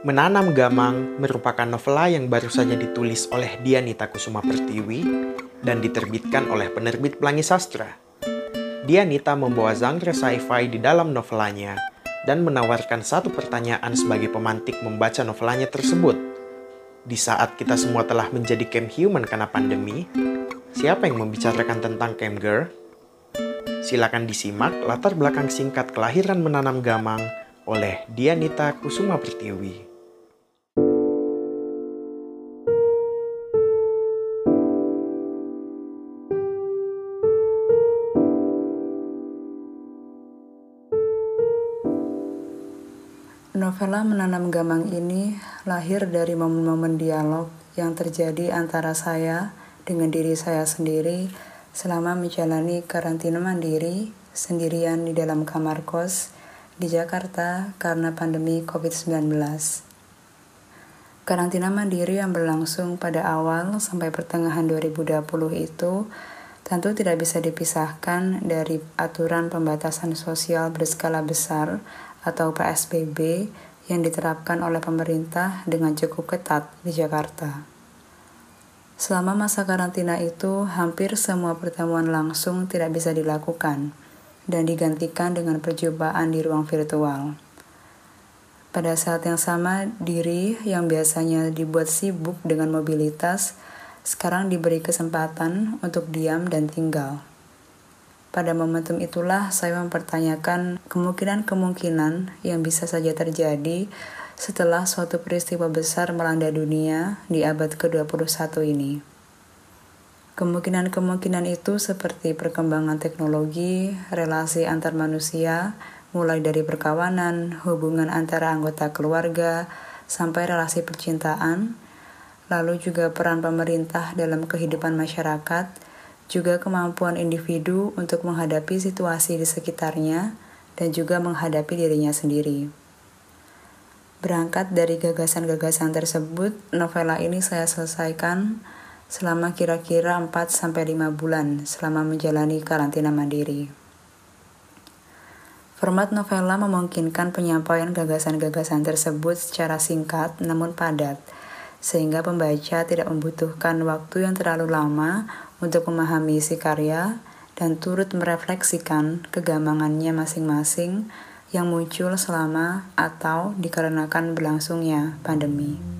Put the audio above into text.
Menanam Gamang merupakan novela yang baru saja ditulis oleh Dianita Kusuma Pertiwi dan diterbitkan oleh penerbit Pelangi Sastra. Dianita membawa genre sci-fi di dalam novelanya dan menawarkan satu pertanyaan sebagai pemantik membaca novelanya tersebut. Di saat kita semua telah menjadi camp human karena pandemi, siapa yang membicarakan tentang camp girl? Silakan disimak latar belakang singkat kelahiran menanam gamang oleh Dianita Kusuma Pertiwi. Novela Menanam Gamang ini lahir dari momen-momen dialog yang terjadi antara saya dengan diri saya sendiri selama menjalani karantina mandiri sendirian di dalam kamar kos di Jakarta karena pandemi COVID-19. Karantina mandiri yang berlangsung pada awal sampai pertengahan 2020 itu tentu tidak bisa dipisahkan dari aturan pembatasan sosial berskala besar atau PSBB yang diterapkan oleh pemerintah dengan cukup ketat di Jakarta. Selama masa karantina itu, hampir semua pertemuan langsung tidak bisa dilakukan dan digantikan dengan perjumpaan di ruang virtual. Pada saat yang sama, diri yang biasanya dibuat sibuk dengan mobilitas sekarang diberi kesempatan untuk diam dan tinggal. Pada momentum itulah saya mempertanyakan kemungkinan-kemungkinan yang bisa saja terjadi setelah suatu peristiwa besar melanda dunia di abad ke-21 ini. Kemungkinan-kemungkinan itu seperti perkembangan teknologi, relasi antar manusia, mulai dari perkawanan, hubungan antara anggota keluarga, sampai relasi percintaan, lalu juga peran pemerintah dalam kehidupan masyarakat, juga kemampuan individu untuk menghadapi situasi di sekitarnya dan juga menghadapi dirinya sendiri. Berangkat dari gagasan-gagasan tersebut, novela ini saya selesaikan selama kira-kira 4-5 bulan selama menjalani karantina mandiri. Format novela memungkinkan penyampaian gagasan-gagasan tersebut secara singkat namun padat, sehingga pembaca tidak membutuhkan waktu yang terlalu lama untuk memahami isi karya dan turut merefleksikan kegambangannya masing-masing yang muncul selama atau dikarenakan berlangsungnya pandemi.